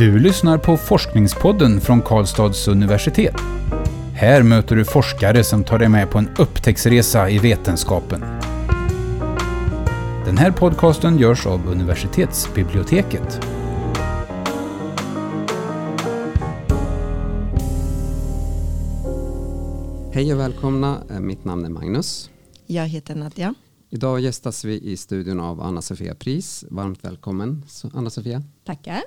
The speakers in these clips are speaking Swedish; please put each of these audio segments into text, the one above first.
Du lyssnar på Forskningspodden från Karlstads universitet. Här möter du forskare som tar dig med på en upptäcktsresa i vetenskapen. Den här podcasten görs av universitetsbiblioteket. Hej och välkomna. Eh, Mitt namn är Magnus. Jag heter Nadja. Idag gästas vi i studion av Anna-Sofia Pris. Varmt välkommen Anna-Sofia. Tackar.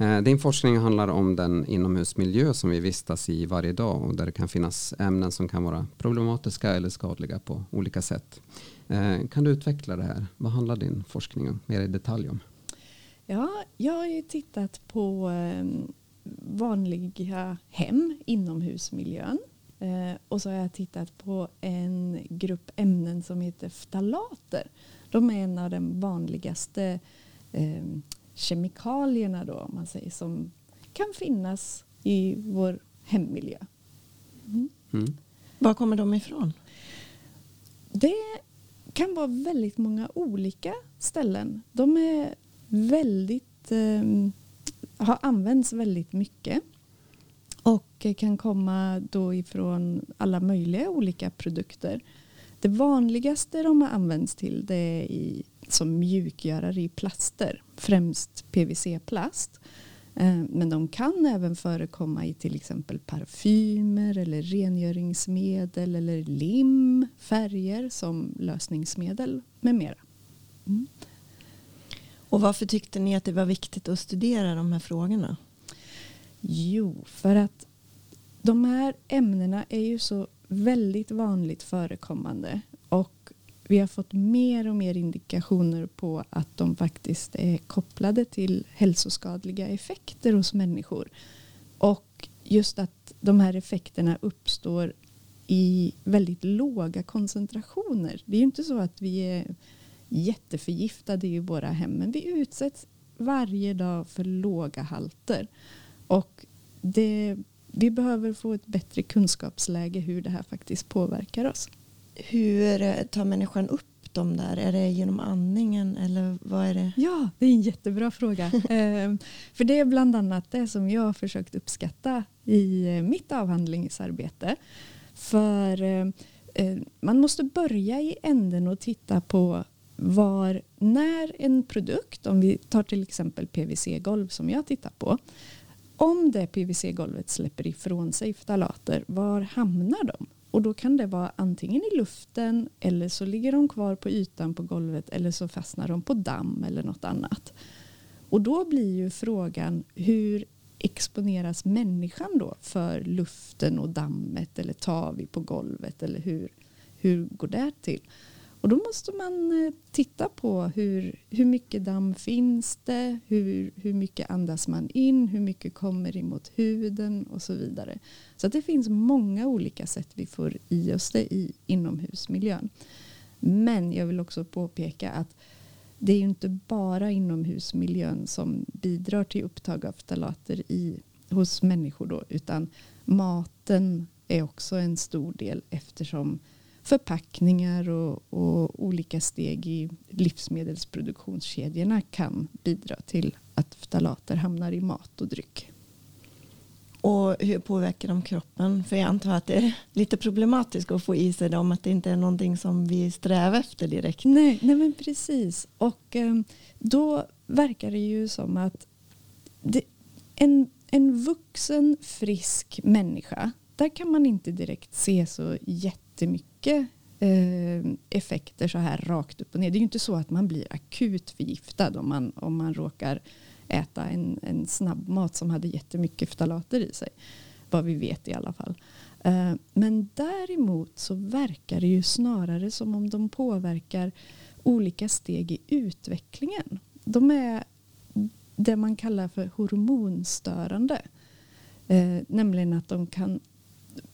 Eh, din forskning handlar om den inomhusmiljö som vi vistas i varje dag och där det kan finnas ämnen som kan vara problematiska eller skadliga på olika sätt. Eh, kan du utveckla det här? Vad handlar din forskning mer i detalj om? Ja, jag har ju tittat på eh, vanliga hem, inomhusmiljön. Och så har jag tittat på en grupp ämnen som heter ftalater. De är en av de vanligaste kemikalierna då, om man säger, som kan finnas i vår hemmiljö. Mm. Mm. Var kommer de ifrån? Det kan vara väldigt många olika ställen. De är väldigt, eh, har använts väldigt mycket och kan komma då ifrån alla möjliga olika produkter. Det vanligaste de har använts till det är i som mjukgörare i plaster, främst PVC-plast. Eh, men de kan även förekomma i till exempel parfymer eller rengöringsmedel eller lim, färger som lösningsmedel med mera. Mm. Och varför tyckte ni att det var viktigt att studera de här frågorna? Jo, för att de här ämnena är ju så väldigt vanligt förekommande vi har fått mer och mer indikationer på att de faktiskt är kopplade till hälsoskadliga effekter hos människor. Och just att de här effekterna uppstår i väldigt låga koncentrationer. Det är ju inte så att vi är jätteförgiftade i våra hem men vi utsätts varje dag för låga halter. Och det, vi behöver få ett bättre kunskapsläge hur det här faktiskt påverkar oss. Hur tar människan upp dem där? Är det genom andningen eller vad är det? Ja, det är en jättebra fråga. Ehm, för det är bland annat det som jag har försökt uppskatta i eh, mitt avhandlingsarbete. För eh, eh, man måste börja i änden och titta på var, när en produkt, om vi tar till exempel PVC-golv som jag tittar på, om det PVC-golvet släpper ifrån sig ftalater, var hamnar de? Och då kan det vara antingen i luften eller så ligger de kvar på ytan på golvet eller så fastnar de på damm eller något annat. Och då blir ju frågan hur exponeras människan då för luften och dammet eller tar vi på golvet eller hur, hur går det till? Och då måste man eh, titta på hur, hur mycket damm finns det, hur, hur mycket andas man in, hur mycket kommer emot huden och så vidare. Så att det finns många olika sätt vi får i oss det i inomhusmiljön. Men jag vill också påpeka att det är ju inte bara inomhusmiljön som bidrar till upptag av ftalater i, hos människor då, utan maten är också en stor del eftersom förpackningar och, och, olika steg i livsmedelsproduktionskedjorna kan bidra till att ftalater hamnar i mat och dryck. Och hur påverkar de kroppen? För jag antar att det är lite problematiskt att få i sig dem, att det inte är någonting som vi strävar efter direkt. Nej, nej men precis. Och eh, då verkar det ju som att det, en, en vuxen frisk människa, där kan man inte direkt se så jättemycket eh, effekter så här rakt upp och ner. Det är ju inte så att man blir akut förgiftad om man, om man råkar äta en, en snabbmat som hade jättemycket ftalater i sig. Vad vi vet i alla fall. Eh, men däremot så verkar det ju snarare som om de påverkar olika steg i utvecklingen. De är det man kallar för hormonstörande. Eh, nämligen att de kan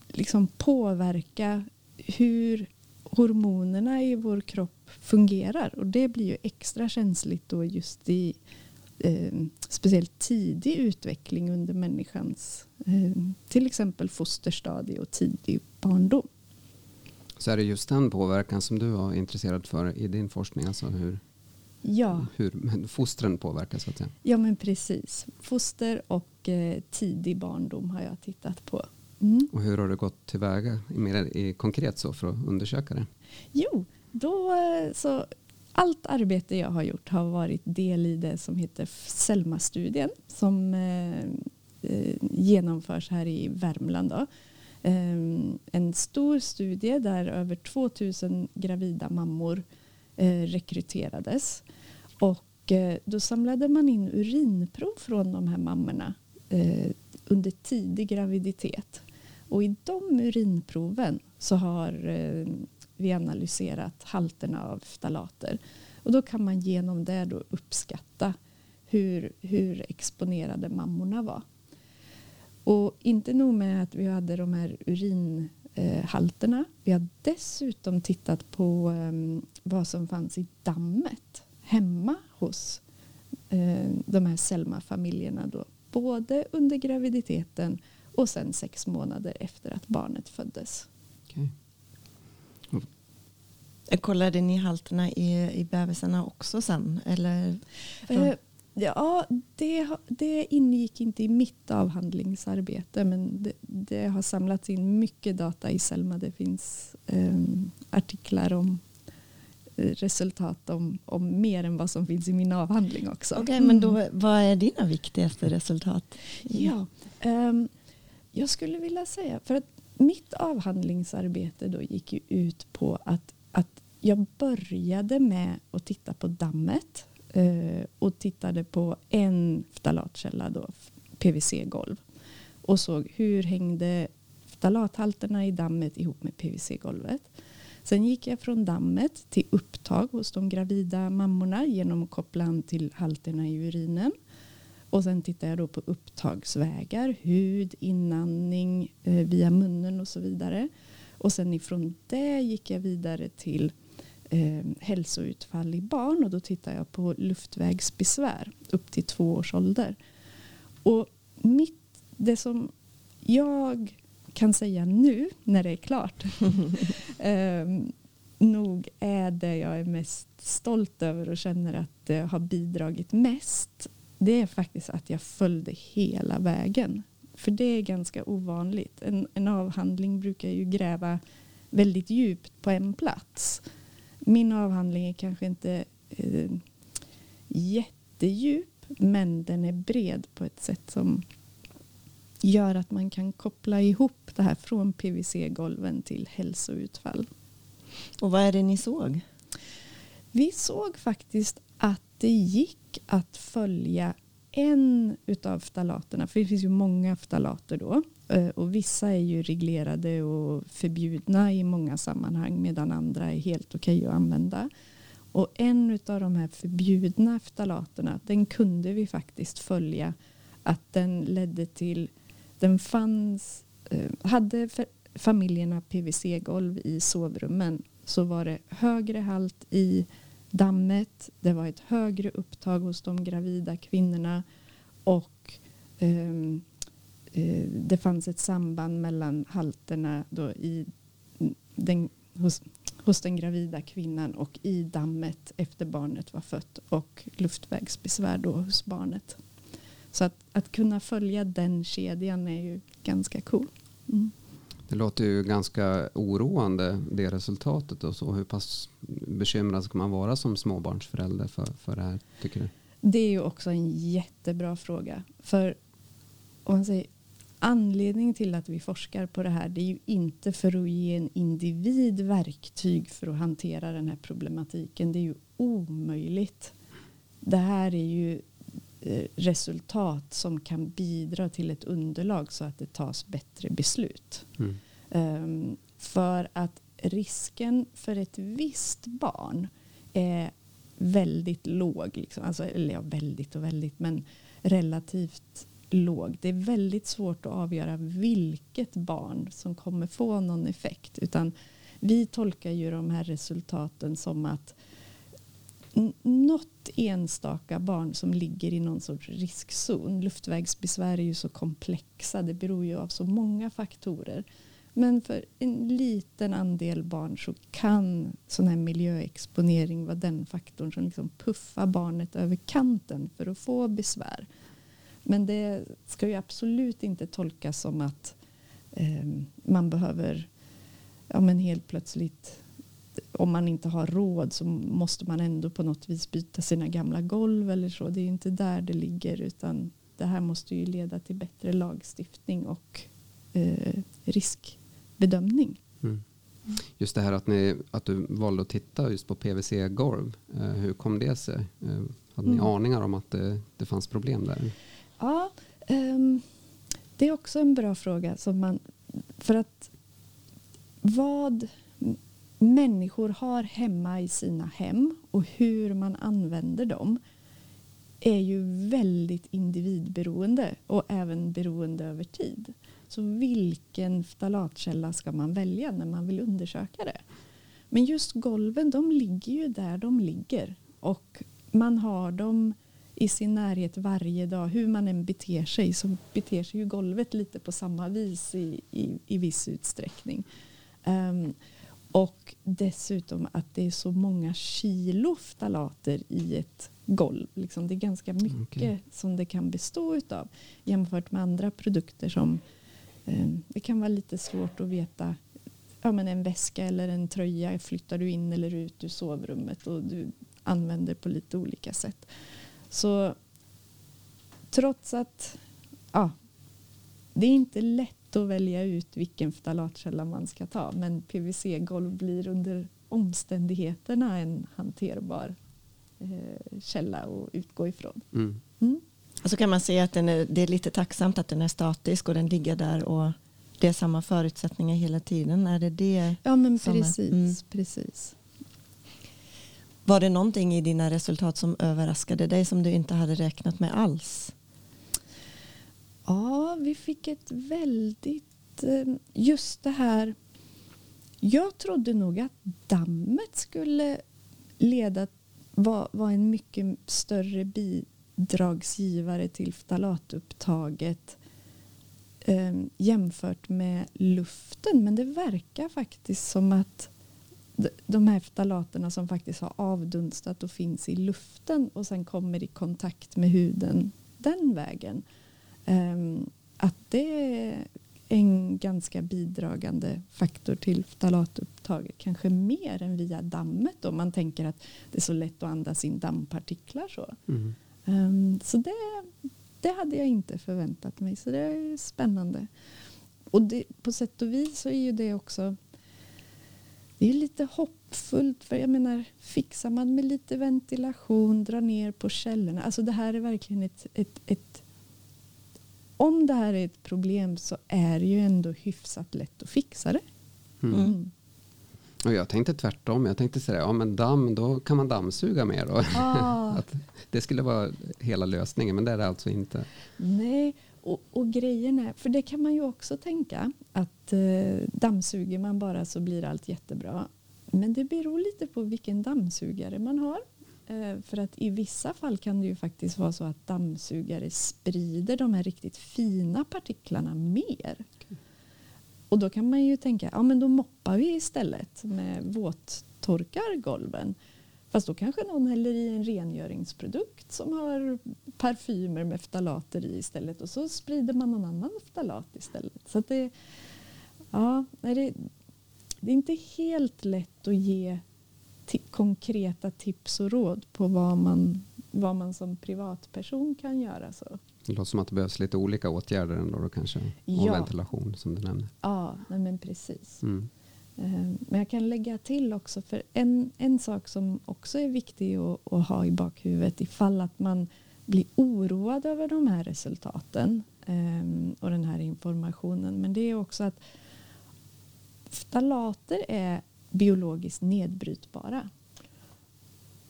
liksom påverka hur hormonerna i vår kropp fungerar. Och det blir ju extra känsligt då just i eh, speciellt tidig utveckling under människans eh, till exempel fosterstadie och tidig barndom. Så är det just den påverkan som du var intresserad för i din forskning? Alltså hur? Ja. hur fostren påverkas. Så att säga. ja, men precis. Foster och eh, tidig barndom har jag tittat på. Mm. Och hur har du gått tillväga mer konkret så för att undersöka det? Jo, då eh, så allt arbete jag har gjort har varit del i det som heter Selma-studien som eh, eh, genomförs här i Värmland. Då. Eh, en stor studie där över 2000 gravida mammor eh, rekryterades. Och eh, då samlade man in urinprov från de här mammorna eh, under tidig graviditet. Och i de urinproven så har eh, vi analyserat halterna av ftalater. Och då kan man genom det då uppskatta hur, hur exponerade mammorna var. Och inte nog med att vi hade de här urinhalterna. Vi har dessutom tittat på ehm, vad som fanns i dammet hemma hos eh, de här Selma-familjerna. Både under graviditeten och sen sex månader efter att barnet föddes. Okay. Kollade ni halterna i, i bebisarna också sen? Eller eh, ja, det, det ingick inte i mitt avhandlingsarbete men det, det, har samlats in mycket data i Selma. Det finns eh, artiklar om eh, resultat om, om mer än vad som finns i min avhandling också. Okej, okay, men då, mm. vad är dina viktigaste resultat? Ja, um, jag skulle vilja säga, för att mitt avhandlingsarbete då gick ju ut på att att jag började med att titta på dammet eh, och tittade på en ftalatkälla, då, PVC-golv. Och såg hur hängde ftalathalterna i dammet ihop med PVC-golvet. Sen gick jag från dammet till upptag hos de gravida mammorna genom att koppla an till halterna i urinen. Och sen tittade jag då på upptagsvägar, hud, inandning eh, via munnen och så vidare. Och sen ifrån det gick jag vidare till eh, hälsoutfall i barn och då tittar jag på luftvägsbesvär upp till två års ålder. Och mitt, det som jag kan säga nu när det är klart eh, nog är det jag är mest stolt över och känner att det har bidragit mest det är faktiskt att jag följde hela vägen för det är ganska ovanligt. En, en avhandling brukar ju gräva väldigt djupt på en plats. Min avhandling är kanske inte eh, jättedjup men den är bred på ett sätt som gör att man kan koppla ihop det här från PVC-golven till hälsoutfall. Och vad är det ni såg? Vi såg faktiskt att det gick att följa en utav ftalaterna, för det finns ju många ftalater då eh, och vissa är ju reglerade och förbjudna i många sammanhang medan andra är helt okej okay att använda. Och en utav de här förbjudna ftalaterna den kunde vi faktiskt följa att den ledde till, den fanns, eh, hade familjerna PVC-golv i sovrummen så var det högre halt i dammet. Det var ett högre upptag hos de gravida kvinnorna och ehm, eh, det fanns ett samband mellan halterna då i den, hos, hos den gravida kvinnan och i dammet efter barnet var fött och luftvägsbesvär då hos barnet. Så att, att kunna följa den kedjan är ju ganska cool. Mm. Det låter ju ganska oroande det resultatet och så. Hur pass bekymrad ska man vara som småbarnsförälder för, för det här tycker du? Det är ju också en jättebra fråga. För om man säger, anledningen till att vi forskar på det här det är ju inte för att ge en individ verktyg för att hantera den här problematiken. Det är ju omöjligt. Det här är ju resultat som kan bidra till ett underlag så att det tas bättre beslut. Mm. Um, för att risken för ett visst barn är väldigt låg. Liksom. Alltså, eller ja, väldigt och väldigt, men relativt låg. Det är väldigt svårt att avgöra vilket barn som kommer få någon effekt. Utan vi tolkar ju de här resultaten som att något enstaka barn som ligger i någon sorts riskzon. Luftvägsbesvär är ju så komplexa. Det beror ju av så många faktorer. Men för en liten andel barn så kan sån här miljöexponering vara den faktorn som liksom puffar barnet över kanten för att få besvär. Men det ska ju absolut inte tolkas som att eh, man behöver ja, men helt plötsligt om man inte har råd så måste man ändå på något vis byta sina gamla golv eller så. Det är inte där det ligger utan det här måste ju leda till bättre lagstiftning och eh, riskbedömning. Mm. Just det här att, ni, att du valde att titta just på PVC-golv. Eh, hur kom det sig? Eh, hade ni mm. aningar om att det, det fanns problem där? Ja, um, det är också en bra fråga. Som man, för att vad människor har hemma i sina hem och hur man använder dem är ju väldigt individberoende och även beroende över tid. Så vilken ftalatkälla ska man välja när man vill undersöka det? Men just golven, de ligger ju där de ligger och man har dem i sin närhet varje dag. Hur man än beter sig så beter sig ju golvet lite på samma vis i, i, i viss utsträckning. Um, och dessutom att det är så många kilo ftalater i ett golv. Liksom det är ganska mycket okay. som det kan bestå utav jämfört med andra produkter som eh, det kan vara lite svårt att veta ja, men en väska eller en tröja flyttar du in eller ut ur sovrummet och du använder på lite olika sätt. Så trots att ja, det är inte lätt att välja ut vilken ftalatkälla man ska ta men PVC-golv blir under omständigheterna en hanterbar eh, källa att utgå ifrån. Mm. Mm. Och så kan man säga att den är, det är lite tacksamt att den är statisk och den ligger där och det är samma förutsättningar hela tiden. Är det det? Ja men precis. Är, mm. precis. Var det någonting i dina resultat som överraskade dig som du inte hade räknat med alls? Ja, vi fick ett väldigt... Eh, just det här... Jag trodde nog att dammet skulle leda var, var en mycket större bidragsgivare till ftalatupptaget eh, jämfört med luften. Men det verkar faktiskt som att de här ftalaterna som faktiskt har avdunstat och finns i luften och sen kommer i kontakt med huden den vägen. Um, att det är en ganska bidragande faktor till ftalatupptaget. Kanske mer än via dammet om man tänker att det är så lätt att andas in dammpartiklar. Så, mm. um, så det, det hade jag inte förväntat mig. Så det är spännande. Och det, på sätt och vis så är ju det också det är lite hoppfullt. För jag menar, fixar man med lite ventilation, drar ner på källorna. Alltså det här är verkligen ett, ett, ett om det här är ett problem så är det ju ändå hyfsat lätt att fixa det. Mm. Mm. Och jag tänkte tvärtom. Jag tänkte säga, ja men damm, då kan man dammsuga mer. Då. Ah. att det skulle vara hela lösningen, men det är det alltså inte. Nej, och, och grejen är, för det kan man ju också tänka, att eh, dammsuger man bara så blir allt jättebra. Men det beror lite på vilken dammsugare man har. Eh, för att i vissa fall kan det ju faktiskt vara så att dammsugare sprider de här riktigt fina partiklarna mer. Okay. Och då kan man ju tänka, ja men då moppar vi istället med våttorkar golven. Fast då kanske någon häller i en rengöringsprodukt som har parfymer med ftalater i istället och så sprider man någon annan ftalat istället. Så det, ja, det, det är inte helt lätt att ge konkreta tips och råd på vad man, vad man som privatperson kan göra. Så. Det låter som att det behövs lite olika åtgärder ändå då kanske. Ja. Och ventilation som du nämnde. Ja, men precis. Mm. Eh, men jag kan lägga till också, för en, en sak som också är viktig att, att ha i bakhuvudet ifall att man blir oroad över de här resultaten um, och den här informationen. Men det är också att ftalater är biologiskt nedbrytbara.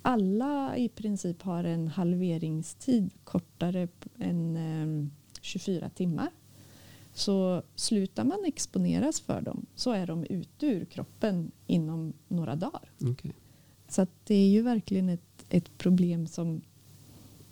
Alla i princip har en halveringstid kortare än um, 24 timmar. Så slutar man exponeras för dem så är de ute ur kroppen inom några dagar. Okay. Så det är ju verkligen ett, ett problem som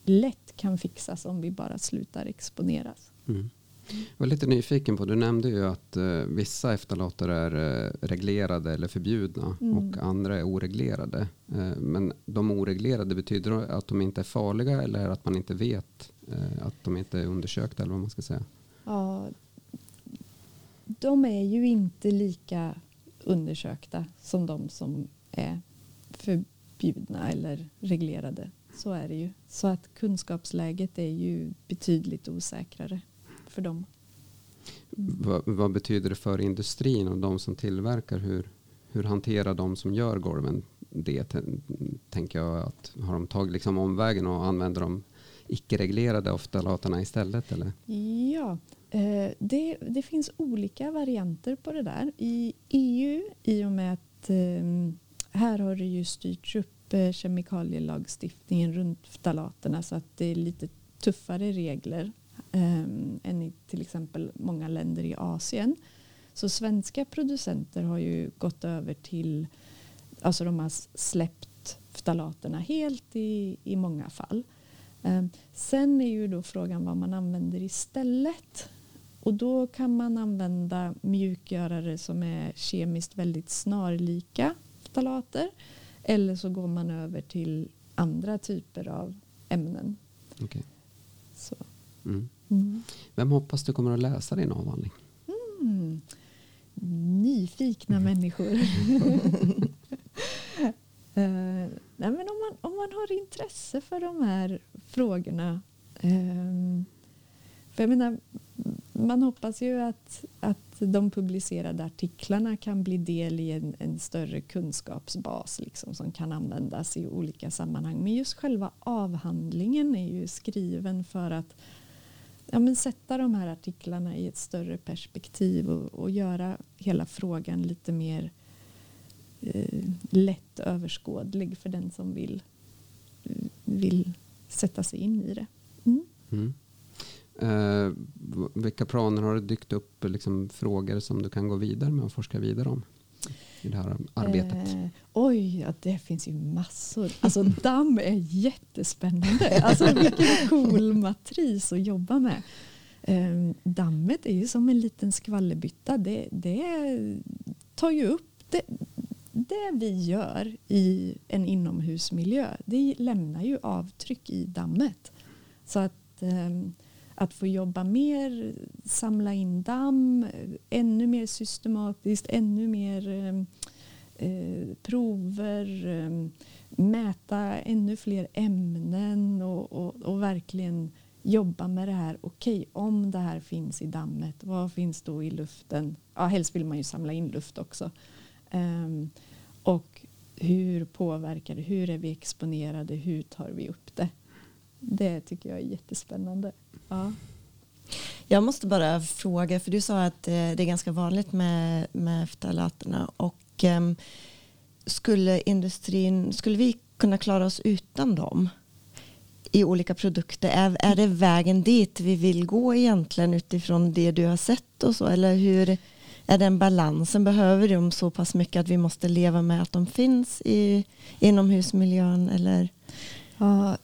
lätt kan fixas om vi bara slutar exponeras. Mm. Jag var lite nyfiken på, du nämnde ju att eh, vissa eftalater är eh, reglerade eller förbjudna Mm. och andra är oreglerade. Eh, men de oreglerade, betyder det att de inte är farliga eller att man inte vet eh, att de inte är undersökta eller vad man ska säga? Ja, de är ju inte lika undersökta som de som är förbjudna eller reglerade. Så är det ju. Så att kunskapsläget är ju betydligt osäkrare för dem. Vad, vad betyder det för industrin och de som tillverkar? Hur, hur hanterar de som gör golven det? Tän- Tänker jag att har de tagit liksom omvägen och använder de icke-reglerade ftalaterna istället? Eller? Ja, eh, det, det finns olika varianter på det där. I EU, i och med att eh, här har det ju styrts upp eh, kemikalielagstiftningen runt ftalaterna så att det är lite tuffare regler än i till exempel många länder i Asien. Så svenska producenter har ju gått över till, alltså de har släppt ftalaterna helt i, i många fall. Eh, Sen är ju då frågan vad man använder istället. Och då kan man använda mjukgörare som är kemiskt väldigt snarlika ftalater. Eller så går man över till andra typer av ämnen. Okej. Så. Mm. Mm. Vem hoppas du kommer att läsa din avhandling? Mm. Nyfikna människor. Eh, nej men om, man, om man har intresse för de här frågorna. ehm, för jag menar, man hoppas ju att, att de publicerade artiklarna kan bli del i en, en större kunskapsbas liksom, som kan användas i olika sammanhang. Men just själva avhandlingen är ju skriven för att ja, men sätta de här artiklarna i ett större perspektiv och, och göra hela frågan lite mer eh, lätt överskådlig för den som vill, eh, vill sätta sig in i det. Mm. Mm. Eh, vilka planer har det dykt upp liksom, frågor som du kan gå vidare med och forska vidare om i det här arbetet? Eh, oj, ja, det finns ju massor. Alltså damm är jättespännande. Alltså vilken cool matris att jobba med. Eh, dammet är ju som en liten skvallerbytta. Det, det tar ju upp det, det vi gör i en inomhusmiljö. Det lämnar ju avtryck i dammet. Så att, eh, att få jobba mer, samla in damm, ännu mer systematiskt, ännu mer eh, eh, prover, eh, mäta ännu fler ämnen och, och, och verkligen jobba med det här. Okej, om det här finns i dammet, vad finns då i luften? Ja, helst vill man ju samla in luft också. Ehm, och hur påverkar det? Hur är vi exponerade? Hur tar vi upp det? Det tycker jag är jättespännande. Ja. Jag måste bara fråga, för du sa att eh, det är ganska vanligt med, med ftalaterna. Och, ehm, skulle industrin, skulle vi kunna klara oss utan dem i olika produkter? Är, är det vägen dit vi vill gå egentligen utifrån det du har sett och så? Eller hur är den balansen? Behöver de så pass mycket att vi måste leva med att de finns i inomhusmiljön? Eller? Ja,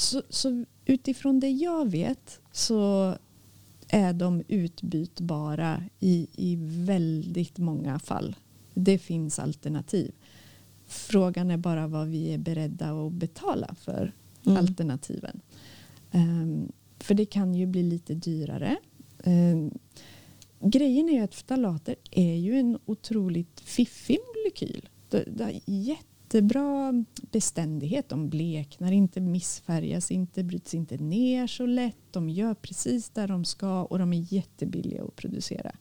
så, så utifrån det jag vet så är de utbytbara i, i väldigt många fall. Det finns alternativ. Frågan är bara vad vi är beredda att betala för Mm. alternativen. Ehm, för det kan ju bli lite dyrare. Ehm, grejen är ju att ftalater är ju en otroligt fiffig molekyl. Det, det har jättebra beständighet. De bleknar inte, missfärgas inte, bryts inte ner så lätt. De gör precis där de ska och de är jättebilliga att producera.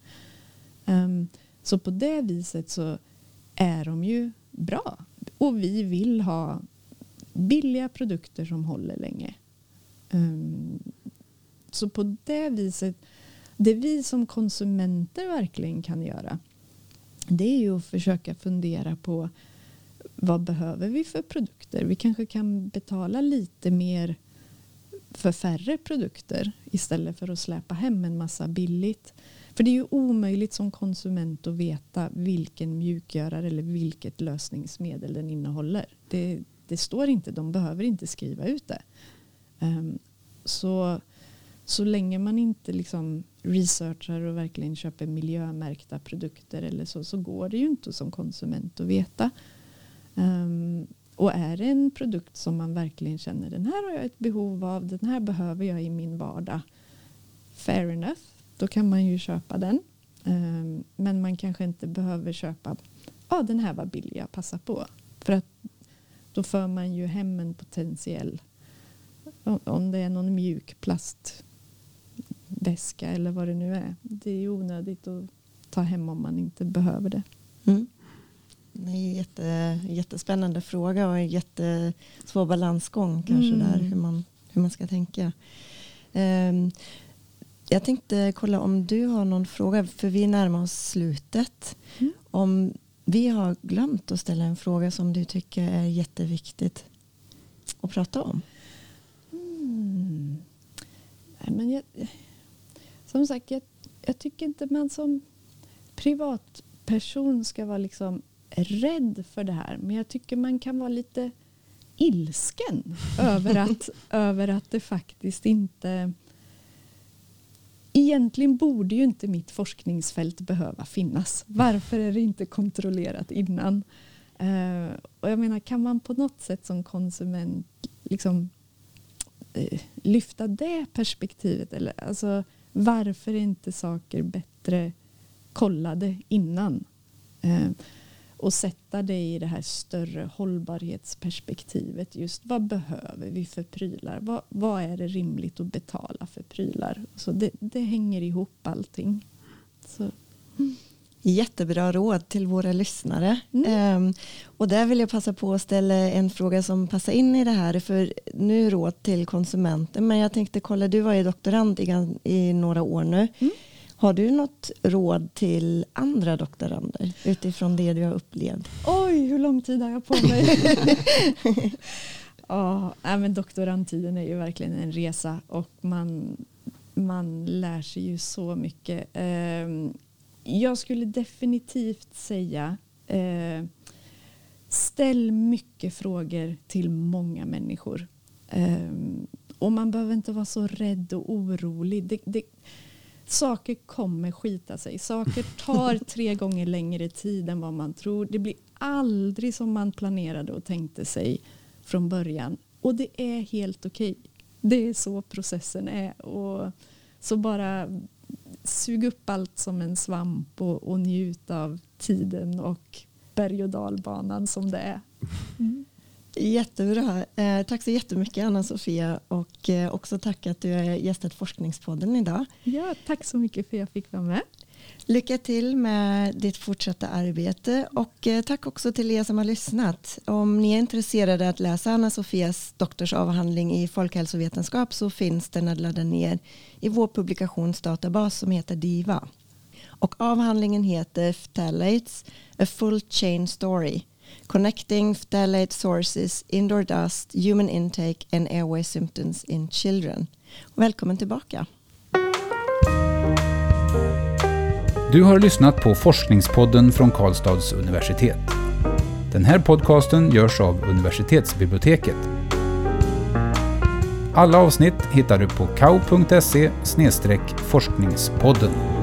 Um, så på det viset så är de ju bra. Och vi vill ha billiga produkter som håller länge. Um, så på det viset, det vi som konsumenter verkligen kan göra det är ju att försöka fundera på vad behöver vi för produkter? Vi kanske kan betala lite mer för färre produkter istället för att släpa hem en massa billigt. För det är ju omöjligt som konsument att veta vilken mjukgörare eller vilket lösningsmedel den innehåller. Det, det står inte, de behöver inte skriva ut det. Um, så, så länge man inte liksom researchar och verkligen köper miljömärkta produkter eller så, så går det ju inte som konsument att veta. Um, och är det en produkt som man verkligen känner den här har jag ett behov av, den här behöver jag i min vardag. Fair enough, då kan man ju köpa den. Um, men man kanske inte behöver köpa, ja ah, den här var billig, jag passar på. För att då för man ju hem en potentiell, om det är någon mjuk plastväska eller vad det nu är. Det är ju onödigt att ta hem om man inte behöver det. Mm. Det är jätte, jättespännande fråga och en jättesvår balansgång kanske mm. där hur man, hur man ska tänka. Um, jag tänkte kolla om du har någon fråga för vi närmar oss slutet. Mm. Om vi har glömt att ställa en fråga som du tycker är jätteviktigt att prata om. Mm. Nej, men jag, som sagt, jag, jag, tycker inte man som privatperson ska vara liksom rädd för det här. Men jag tycker man kan vara lite ilsken över, att, över att det faktiskt inte Egentligen borde ju inte mitt forskningsfält behöva finnas. Varför är det inte kontrollerat innan? Uh, och jag menar, kan man på något sätt som konsument liksom, uh, lyfta det perspektivet? Eller, alltså, varför är inte saker bättre kollade innan? Uh, och sätta det i det här större hållbarhetsperspektivet. Just vad behöver vi för prylar? Vad, vad är det rimligt att betala för prylar? Så det, det hänger ihop allting. Så. Jättebra råd till våra lyssnare. Mm. Um, och där vill jag passa på att ställa en fråga som passar in i det här. För nu råd till konsumenter. Men jag tänkte kolla, du var ju doktorand i, i några år nu. Mm. Har du något råd till andra doktorander utifrån det du har upplevt? Oj, hur lång tid har jag på mig? ja, men doktorandtiden är ju verkligen en resa och man, man lär sig ju så mycket. Ehm, jag skulle definitivt säga eh, ställ mycket frågor till många människor. Ehm, och man behöver inte vara så rädd och orolig. Det, det, saker kommer skita sig. Saker tar tre gånger längre tid än vad man tror. Det blir aldrig som man planerade och tänkte sig från början. Och det är helt okej. Okay. Det är så processen är. Och så bara sug upp allt som en svamp och, och njut av tiden och berg och dalbanan som det är. Mm. Jättebra. Eh, tack så jättemycket Anna-Sofia och eh, också tack att du är gästat Forskningspodden idag. Ja, tack så mycket för att jag fick vara med. Lycka till med ditt fortsatta arbete och eh, tack också till er som har lyssnat. Om ni är intresserade att läsa Anna-Sofias doktorsavhandling i folkhälsovetenskap så finns den att ladda ner i vår publikationsdatabas som heter DIVA. Och avhandlingen heter Phthalates, A Full Chain Story Connecting phthalate sources, indoor dust, human intake and airway symptoms in children. Välkommen tillbaka. Du har lyssnat på Forskningspodden från Karlstads universitet. Den här podcasten görs av universitetsbiblioteket. Alla avsnitt hittar du på kau.se forskningspodden.